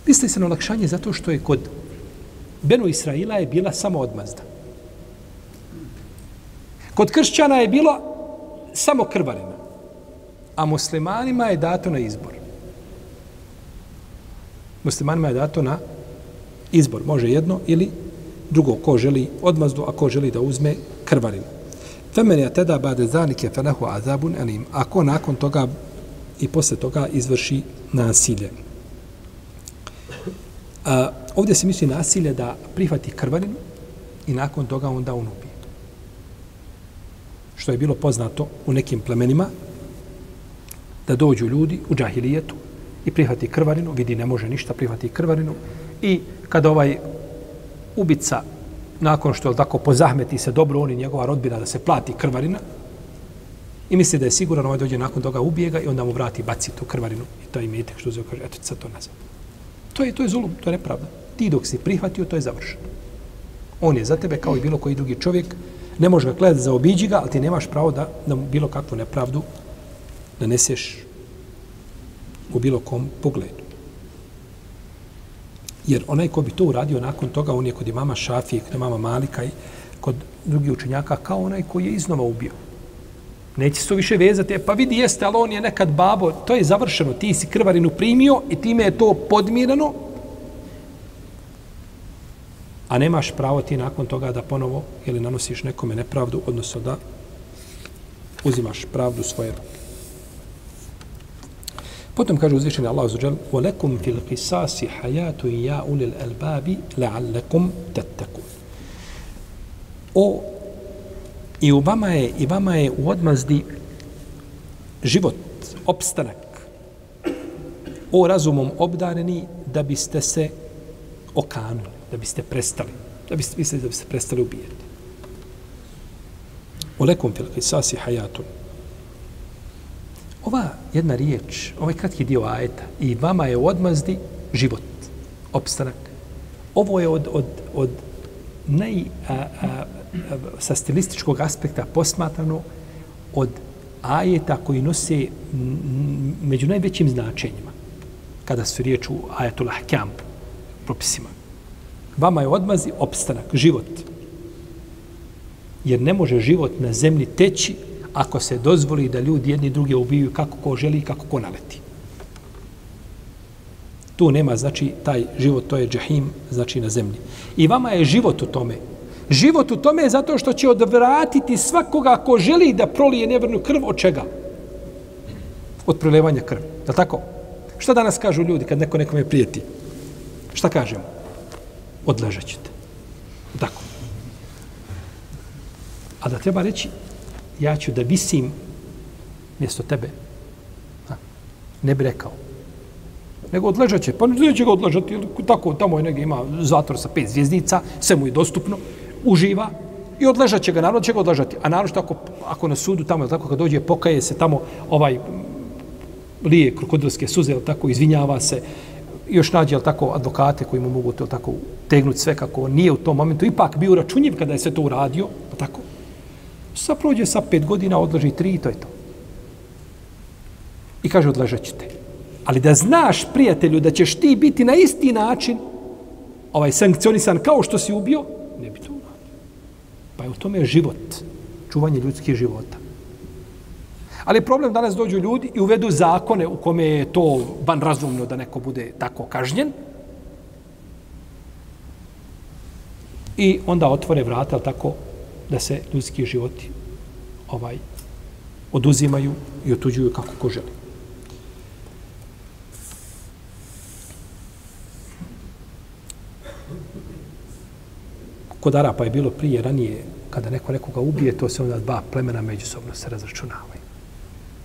Misli se na olakšanje zato što je kod Benu Israila je bila samo odmazda. Kod kršćana je bilo samo krvarina, a muslimanima je dato na izbor. Muslimanima je dato na izbor. Može jedno ili drugo. Ko želi odmazdu, a ko želi da uzme krvarinu. Femen je teda bade zanike fenehu azabun elim. Ako nakon toga i posle toga izvrši nasilje. A, ovdje se misli nasilje da prihvati krvarinu i nakon toga onda on ubije. Što je bilo poznato u nekim plemenima, da dođu ljudi u džahilijetu i prihvati krvarinu, vidi ne može ništa, prihvati krvarinu i kada ovaj ubica nakon što tako pozahmeti se dobro on i njegova rodbina da se plati krvarina i misli da je siguran ovaj dođe nakon toga ubijega i onda mu vrati baci tu krvarinu i to je što uzeo, kaže eto sad to nazad. To je to je zulum, to je nepravda. Ti dok si prihvatio to je završeno. On je za tebe kao i bilo koji drugi čovjek. Ne može ga gledati zaobiđi ga, ali ti nemaš pravo da, da bilo kakvu nepravdu naneseš u bilo kom pogledu. Jer onaj ko bi to uradio nakon toga, on je kod imama Šafije, kod imama Malika i kod drugih učenjaka, kao onaj koji je iznova ubio. Neće se to više vezati, e, pa vidi jeste, ali on je nekad babo, to je završeno, ti si krvarinu primio i time je to podmirano, a nemaš pravo ti nakon toga da ponovo ili nanosiš nekome nepravdu, odnosno da uzimaš pravdu svoje ruke. Potom kaže uzvišeni Allah azuđel وَلَكُمْ فِي الْقِسَاسِ حَيَاتُ يَا أُولِ الْأَلْبَابِ لَعَلَّكُمْ تَتَّكُونَ O, i u vama je, i vama je u odmazdi život, opstanak. O razumom obdareni da biste se okanuli, da biste prestali, da biste, mislili da biste prestali ubijati. وَلَكُمْ فِي الْقِسَاسِ حَيَاتُ ova jedna riječ, ovaj kratki dio ajeta, i vama je u odmazdi život, opstanak. Ovo je od, od, od naj, a, a, a, sa stilističkog aspekta posmatrano od ajeta koji nose među najvećim značenjima kada su riječ u ajetu lahkjam propisima. Vama je odmazi opstanak, život. Jer ne može život na zemlji teći ako se dozvoli da ljudi jedni druge ubiju kako ko želi kako ko naleti. Tu nema, znači, taj život, to je džahim, znači na zemlji. I vama je život u tome. Život u tome je zato što će odvratiti svakoga ko želi da prolije nevrnu krv od čega? Od prolevanja krvi. Je tako? Šta danas kažu ljudi kad neko nekome prijeti? Šta kažemo? Odležat ćete. Tako. A da treba reći, ja ću da visim mjesto tebe. Ha. Ne bi rekao. Nego odležat će. Pa neće ga odležati. Tako, tamo je negdje ima zatvor sa pet zvijezdica, sve mu je dostupno, uživa i odležat će ga, narod će ga odležati. A narod ako, ako na sudu tamo, tako kad dođe, pokaje se tamo ovaj lije krokodilske suze, tako, izvinjava se, još nađe, tako, advokate koji mu mogu to tako tegnuti sve kako nije u tom momentu, ipak bio računjiv kada je sve to uradio, tako, Sa prođe sa pet godina, odloži tri i to je to. I kaže, odležat ćete. Ali da znaš, prijatelju, da ćeš ti biti na isti način ovaj sankcionisan kao što si ubio, ne bi to uradio. Pa je u tome život, čuvanje ljudskih života. Ali problem danas dođu ljudi i uvedu zakone u kome je to van razumno da neko bude tako kažnjen. I onda otvore vrata, tako, da se ljudski životi ovaj oduzimaju i otuđuju kako ko želi. Kod Arapa je bilo prije, ranije, kada neko nekoga ubije, to se onda dva plemena međusobno se razračunavaju.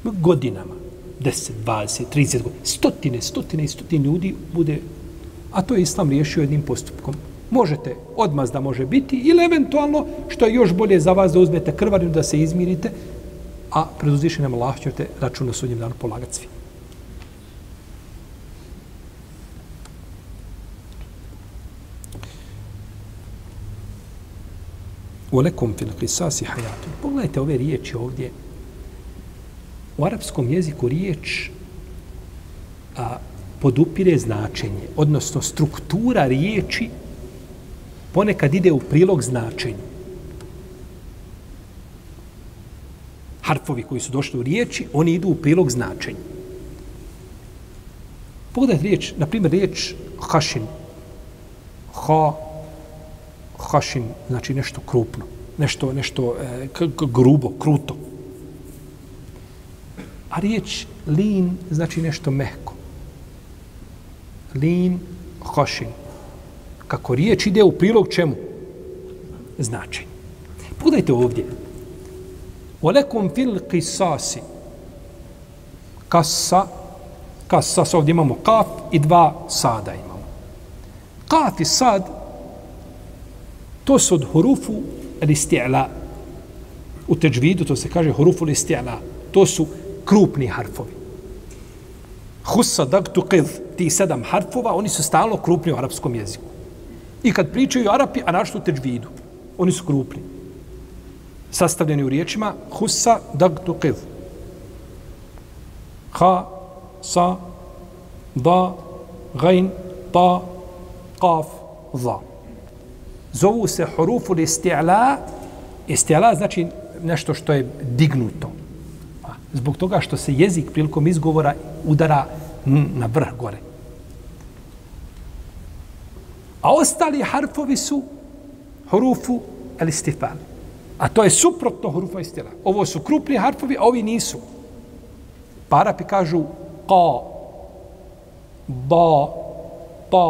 Godinama, 10, 20, 30 godina, stotine, stotine i stotine ljudi bude, a to je Islam riješio jednim postupkom, možete odmazda može biti ili eventualno što je još bolje za vas da uzmete krvarinu da se izmirite, a pred uzvišenjem Allah ćete račun na sudnjem danu polagati svi. Olekom fil qisasi hayatun. Pogledajte ove riječi ovdje. U arapskom jeziku riječ a, podupire značenje, odnosno struktura riječi ponekad ide u prilog značenju. harfovi koji su došli u riječi, oni idu u prilog značenju. Pogledajte riječ, na primjer riječ hašin. Ha, hašin, znači nešto krupno, nešto, nešto e, grubo, kruto. A riječ lin znači nešto mehko. Lin, hašin. Kako riječ ide u prilog čemu? Znači. Pogledajte ovdje. Olekum fil qisasi. Kasa. Kasa. Ovdje imamo kaf i dva sada imamo. Kaf i sad to su od hurufu l-isti'la. U teđvidu to se kaže hurufu l-isti'la. To su krupni harfovi. Husa dagtu qidh, ti sedam harfova, oni su stalno krupni u arapskom jeziku. I kad pričaju Arapi, a našto u teđvidu, oni su krupni. Sastavljeni u riječima Husa dagtu qidh. Ha, sa, da, gajn, ta, qaf, za zovu se hurufu isti'la. Isti'la znači nešto što je dignuto. Zbog toga što se jezik prilikom izgovora udara na vrh gore. A ostali harfovi su hurufu al-istifal. A to je suprotno hurufu istila. Ovo su krupni harfovi, a ovi nisu. Pa Parapi kažu ka, ba, ta,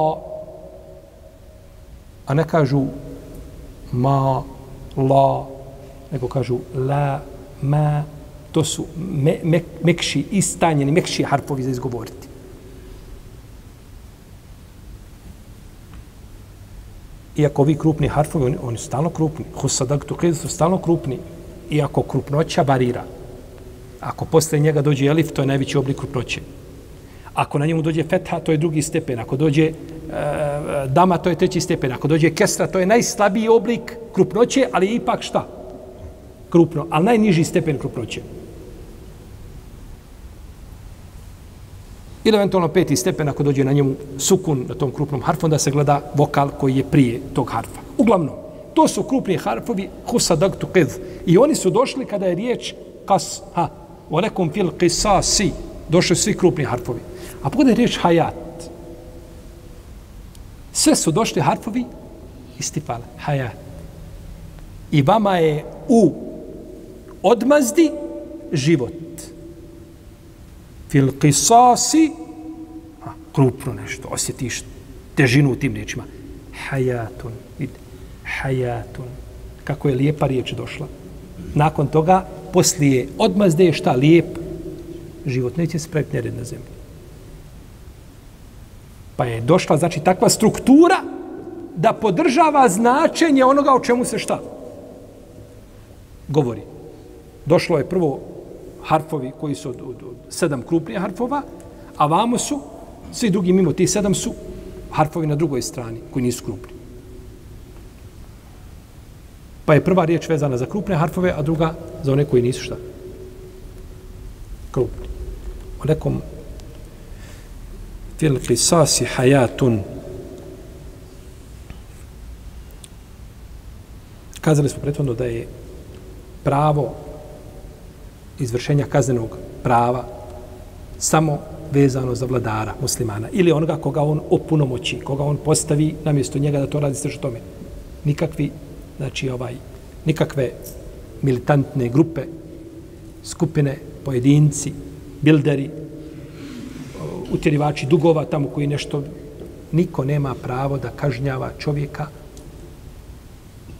a ne kažu ma, la, nego kažu la, ma, to su me, me, mekši, istanjeni, mekši harfovi za izgovoriti. Iako vi krupni harfovi, oni, oni su stalno krupni. Husadak tu su stalno krupni. Iako krupnoća varira. Ako posle njega dođe elif, to je najveći oblik krupnoće. Ako na njemu dođe fetha, to je drugi stepen. Ako dođe e, dama, to je treći stepen. Ako dođe kesra, to je najslabiji oblik krupnoće, ali ipak šta? Krupno, ali najniži stepen krupnoće. Ili eventualno peti stepen ako dođe na njemu sukun na tom krupnom harfu, da se gleda vokal koji je prije tog harfa. Uglavnom, to su krupni harfovi husa qidh. I oni su došli kada je riječ kas, ha, o nekom fil qisasi, došli svi krupni harfovi. A pogledaj riječ hayat. Sve su došli harfovi istifala. Hayat. I vama je u odmazdi život. Fil qisasi a, krupno nešto. Osjetiš težinu u tim riječima. Hayatun. Vid. Hayatun. Kako je lijepa riječ došla. Nakon toga, poslije odmazde je šta lijep život. Neće se praviti nered na zemlji. Pa je došla, znači, takva struktura da podržava značenje onoga o čemu se šta govori. Došlo je prvo harfovi koji su od, od, od sedam krupnih harfova, a vamo su, svi drugi mimo ti sedam su harfovi na drugoj strani koji nisu krupni. Pa je prva riječ vezana za krupne harfove, a druga za one koji nisu šta? Krupni. O nekom fil qisasi hayatun kazali smo prethodno da je pravo izvršenja kaznenog prava samo vezano za vladara muslimana ili onoga koga on opunomoći, koga on postavi na mjesto njega da to radi sve što tome. Nikakvi, znači ovaj, nikakve militantne grupe, skupine, pojedinci, bilderi, utjerivači dugova tamo koji nešto niko nema pravo da kažnjava čovjeka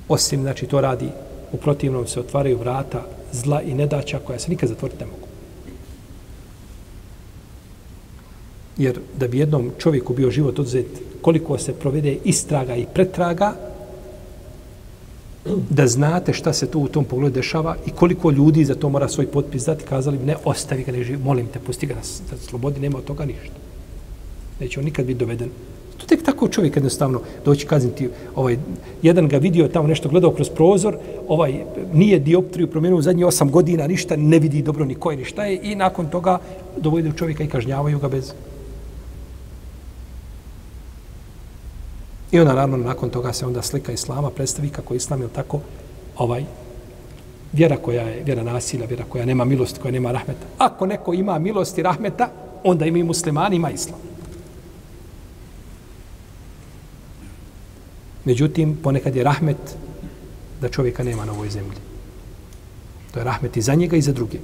osim znači to radi u protivnom se otvaraju vrata zla i nedaća koja se nikad zatvoriti ne mogu. Jer da bi jednom čovjeku bio život odzet koliko se provede istraga i pretraga, da znate šta se tu u tom pogledu dešava i koliko ljudi za to mora svoj potpis dati, kazali ne, ostavi ga, ne živi, molim te, pusti ga da slobodi, nema od toga ništa. Neće on nikad biti doveden. To tek tako čovjek jednostavno doći kazniti, ovaj, jedan ga vidio tamo nešto gledao kroz prozor, ovaj, nije dioptriju promijenio u zadnjih osam godina, ništa, ne vidi dobro ni koje, ni šta je, i nakon toga dovode čovjeka i kažnjavaju ga bez, I onda naravno nakon toga se onda slika islama predstavi kako islam je tako ovaj vjera koja je vjera nasilja, vjera koja nema milost, koja nema rahmeta. Ako neko ima milosti i rahmeta, onda ima i muslimani, ima islam. Međutim, ponekad je rahmet da čovjeka nema na ovoj zemlji. To je rahmet i za njega i za druge.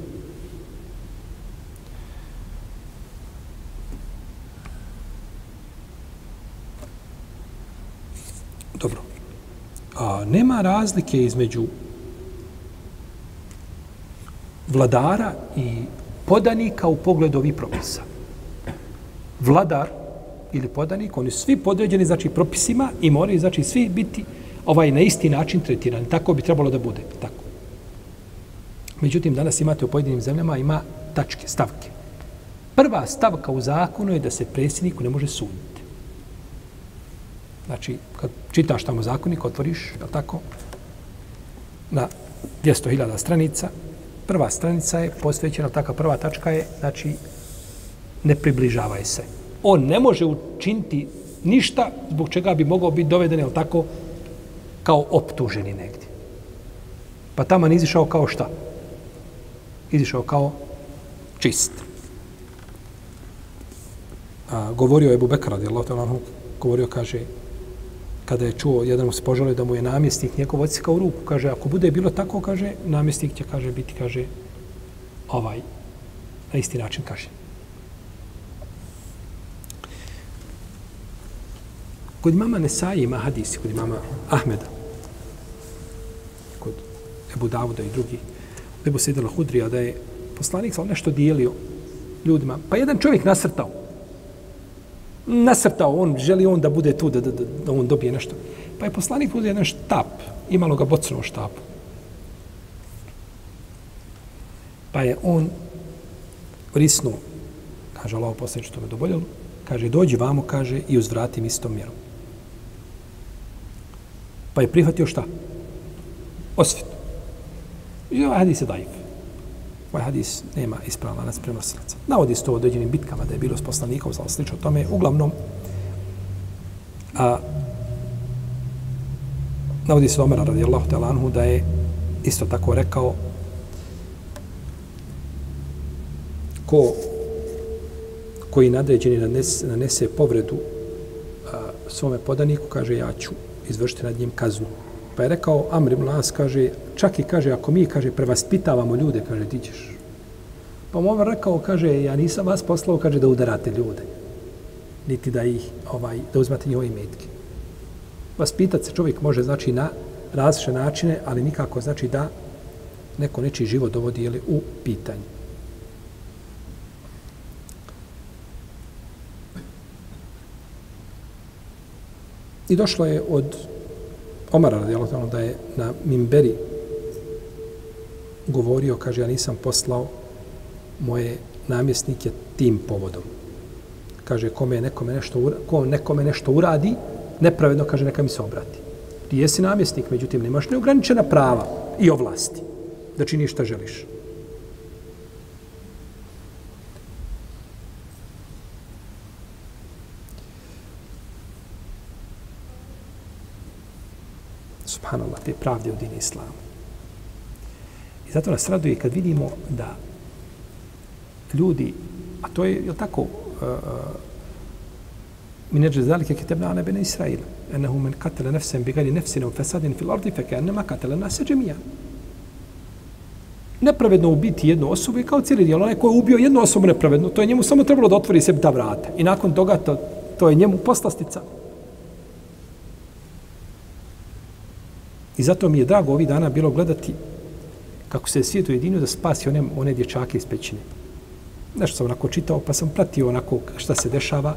Dobro. A, nema razlike između vladara i podanika u pogledu ovih propisa. Vladar ili podanik, oni svi podređeni znači propisima i moraju znači svi biti ovaj na isti način tretirani. Tako bi trebalo da bude. Tako. Međutim, danas imate u pojedinim zemljama ima tačke, stavke. Prva stavka u zakonu je da se predsjedniku ne može suditi. Znači, kad čitaš tamo zakonik, otvoriš, je tako, na 200.000 stranica, prva stranica je posvećena, taka prva tačka je, znači, ne približavaj se. On ne može učiniti ništa zbog čega bi mogao biti doveden, jel tako, kao optuženi negdje. Pa tamo ne izišao kao šta? Izišao kao čist. A, govorio je Bubekar, radi govorio, kaže, kada je čuo jedan mu se požalio da mu je namjesnik njegov odsikao u ruku, kaže, ako bude bilo tako, kaže, namjesnik će, kaže, biti, kaže, ovaj, na isti način, kaže. Kod mama Nesaje ima hadisi, kod mama Ahmeda, kod Ebu Davuda i drugi, Ebu Sedela Hudrija, da je poslanik sam nešto dijelio ljudima, pa jedan čovjek nasrtao, nasrtao, on želi on da bude tu, da, da, da, on dobije nešto. Pa je poslanik uzeo jedan štap, imalo ga bocno štapu. Pa je on risnuo, kaže Allah poslanik što me doboljelo, kaže dođi vamo, kaže, i uzvrati mi istom mjerom. Pa je prihvatio šta? Osvjet. I ovaj hadis je dajiv. Ovaj hadis nema ispravan nas prenosilaca. Navodi se to u određenim bitkama da je bilo s poslanikom, znao slično tome. Uglavnom, a, navodi se Omer radijallahu ta'ala anhu da je isto tako rekao ko koji nadređeni nanese, nanese povredu a, svome podaniku, kaže ja ću izvršiti nad njim kaznu. Pa je rekao Amr ibn Las, kaže, čak i kaže, ako mi, kaže, prevaspitavamo ljude, kaže, ti ćeš. Pa mu Omer rekao, kaže, ja nisam vas poslao, kaže, da udarate ljude. Niti da ih, ovaj, da uzmate njihove imetke. Vaspitat se čovjek može, znači, na različite načine, ali nikako, znači, da neko nečiji život dovodi, jeli, u pitanje. I došlo je od Omara radijallahu da je na Mimberi govorio, kaže, ja nisam poslao moje namjesnike tim povodom. Kaže, kome nekome nešto, ko nekome nešto uradi, nepravedno, kaže, neka mi se obrati. Ti jesi namjesnik, međutim, nemaš neograničena prava i ovlasti da činiš šta želiš. Subhanallah, te pravde u dini islamu. I zato nas raduje kad vidimo da ljudi, a to je, je tako, uh, min neđe zalike kitebna ana bene Israila, enahu men katele nefsem bigali nefsinom fesadin fil ardi feke enema katele nase džemija. Nepravedno ubiti jednu osobu je kao cijeli dijel. Onaj ko je ubio jednu osobu nepravedno, to je njemu samo trebalo da otvori sebi ta vrata. I nakon toga to, to je njemu poslastica. I zato mi je drago ovih dana bilo gledati kako se svijet ujedinio da spasi one, one dječake iz pećine. Nešto sam onako čitao, pa sam pratio onako šta se dešava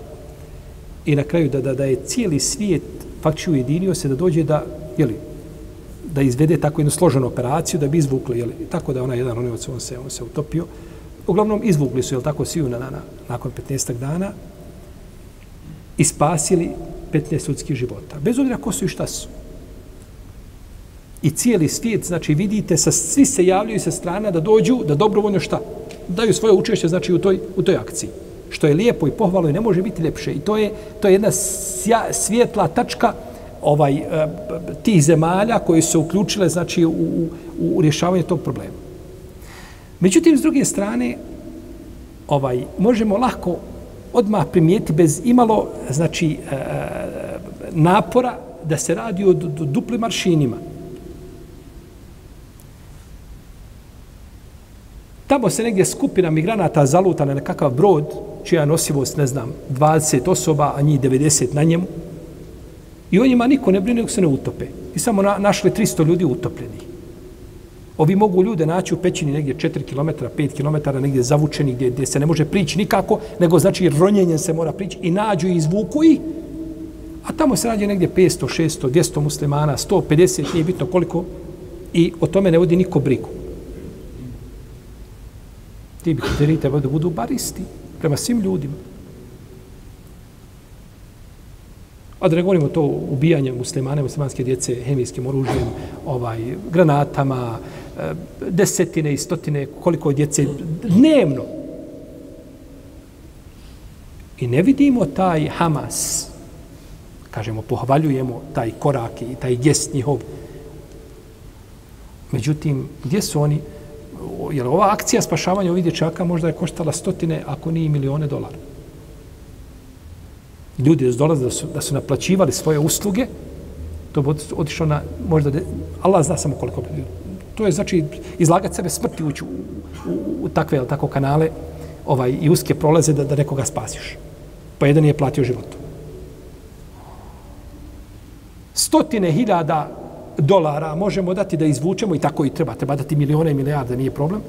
i na kraju da, da, da je cijeli svijet faktički ujedinio se da dođe da, jeli, da izvede tako jednu složenu operaciju da bi izvukli, jeli, tako da ona jedan on, on, se, on se utopio. Uglavnom izvukli su, jel tako, svi na, na, nakon 15. dana i spasili 15 sudskih života. Bez obzira ko su i šta su i cijeli svijet, znači vidite, sa, svi se javljaju sa strana da dođu, da dobrovoljno šta? Daju svoje učešće, znači u toj, u toj akciji. Što je lijepo i pohvalo i ne može biti ljepše. I to je, to je jedna sja, svijetla tačka ovaj eh, tih zemalja koji su uključile znači u, u, u rješavanje tog problema. Međutim, s druge strane, ovaj možemo lako odmah primijeti bez imalo znači e, napora da se radi o duplim maršinima. Tamo se negdje skupina migranata zaluta na nekakav brod, čija nosivost, ne znam, 20 osoba, a njih 90 na njemu. I o njima niko ne brine, se ne utope. I samo na, našli 300 ljudi utopljenih. Ovi mogu ljude naći u pećini negdje 4 km, 5 km, negdje zavučeni, gdje, gdje se ne može prići nikako, nego znači ronjenjem se mora prići i nađu i izvuku i a tamo se nađe negdje 500, 600, 200 muslimana, 150, nije bitno koliko, i o tome ne vodi niko brigu. Ti bi kriteriji trebali da budu baristi prema svim ljudima. A da ne govorimo to ubijanje muslimane, muslimanske djece hemijskim oružjem, ovaj, granatama, e, desetine i stotine, koliko djece dnevno. I ne vidimo taj Hamas, kažemo, pohvaljujemo taj korak i taj gest njihov. Međutim, gdje su oni? Jer ova akcija spašavanja ovih dječaka možda je koštala stotine, ako nije milione dolara. Ljudi da dolaze da su, da su naplaćivali svoje usluge, to bi otišlo na, možda, de, Allah zna samo koliko bi. To je znači izlagati sebe smrti ući u, u, u takve tako kanale ovaj, i uske prolaze da, da nekoga spasiš. Pa jedan je platio životom stotine hiljada dolara možemo dati da izvučemo i tako i treba. Treba dati milione i milijarde, nije problem.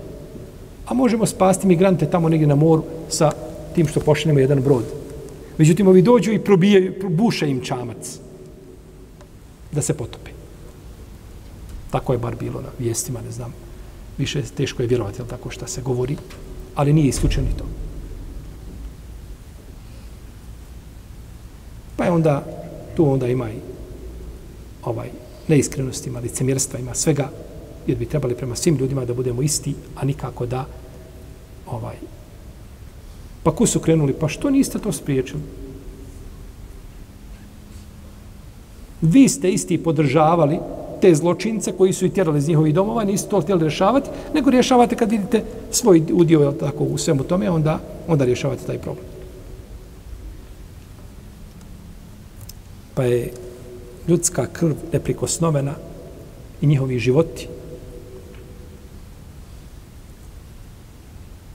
A možemo spasti migrante tamo negdje na moru sa tim što pošaljemo jedan brod. Međutim, ovi dođu i probijaju, buše im čamac da se potope. Tako je bar bilo na vijestima, ne znam. Više teško je vjerovati, tako šta se govori, ali nije isključeno to. Pa je onda, tu onda ima i ovaj neiskrenostima, licemjerstva, ima svega, jer bi trebali prema svim ljudima da budemo isti, a nikako da ovaj pa ko su krenuli, pa što niste to spriječili? Vi ste isti podržavali te zločince koji su i tjerali iz njihovih domova, niste to htjeli rješavati, nego rješavate kad vidite svoj udio tako, u svemu tome, onda, onda rješavate taj problem. Pa je ljudska krv neprikosnovena i njihovi životi.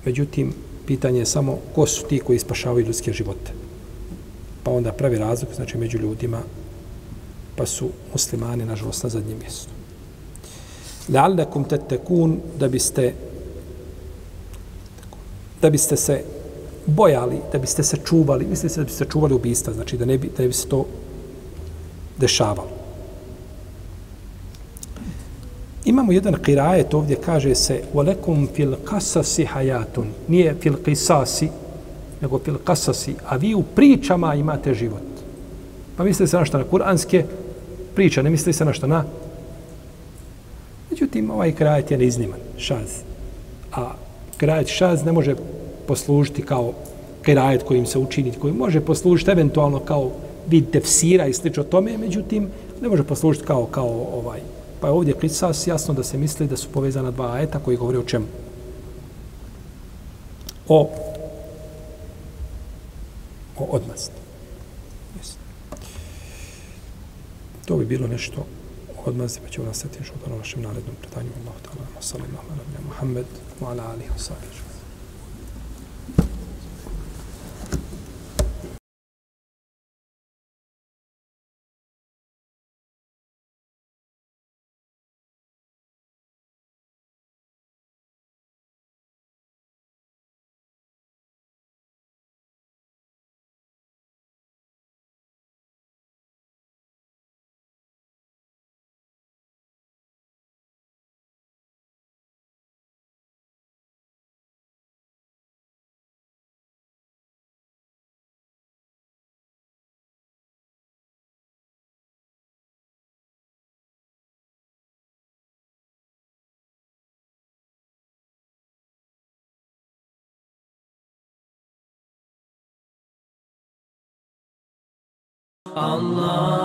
Međutim, pitanje je samo ko su ti koji spašavaju ljudske živote. Pa onda pravi razlog, znači među ljudima, pa su muslimani, nažalost, na zadnjem mjestu. La'allakum tattakun da biste da biste se bojali, da biste se čuvali, mislite da biste se čuvali ubista, znači da ne bi, da ne bi se to dešavalo. Imamo jedan kirajet ovdje, kaže se وَلَكُمْ fil kasasi hayatun Nije fil qisasi, nego fil kasasi, a vi u pričama imate život. Pa mislite se na što na kuranske priča, ne mislite se na što na... Međutim, ovaj kirajet je neizniman, šaz. A kirajet šaz ne može poslužiti kao kirajet kojim se učini, koji može poslužiti eventualno kao vid tefsira i slično tome, međutim, ne može poslužiti kao, kao ovaj. Pa je ovdje kisas jasno da se misli da su povezana dva ajeta koji govore o čemu? O, o odmazdi. Yes. To bi bilo nešto odmazdi, pa ćemo nastaviti što na našem narednom predanju. Allah ta'ala, sallallahu alaihi wa Muhammed, wa ala alihi wa sallam. Allah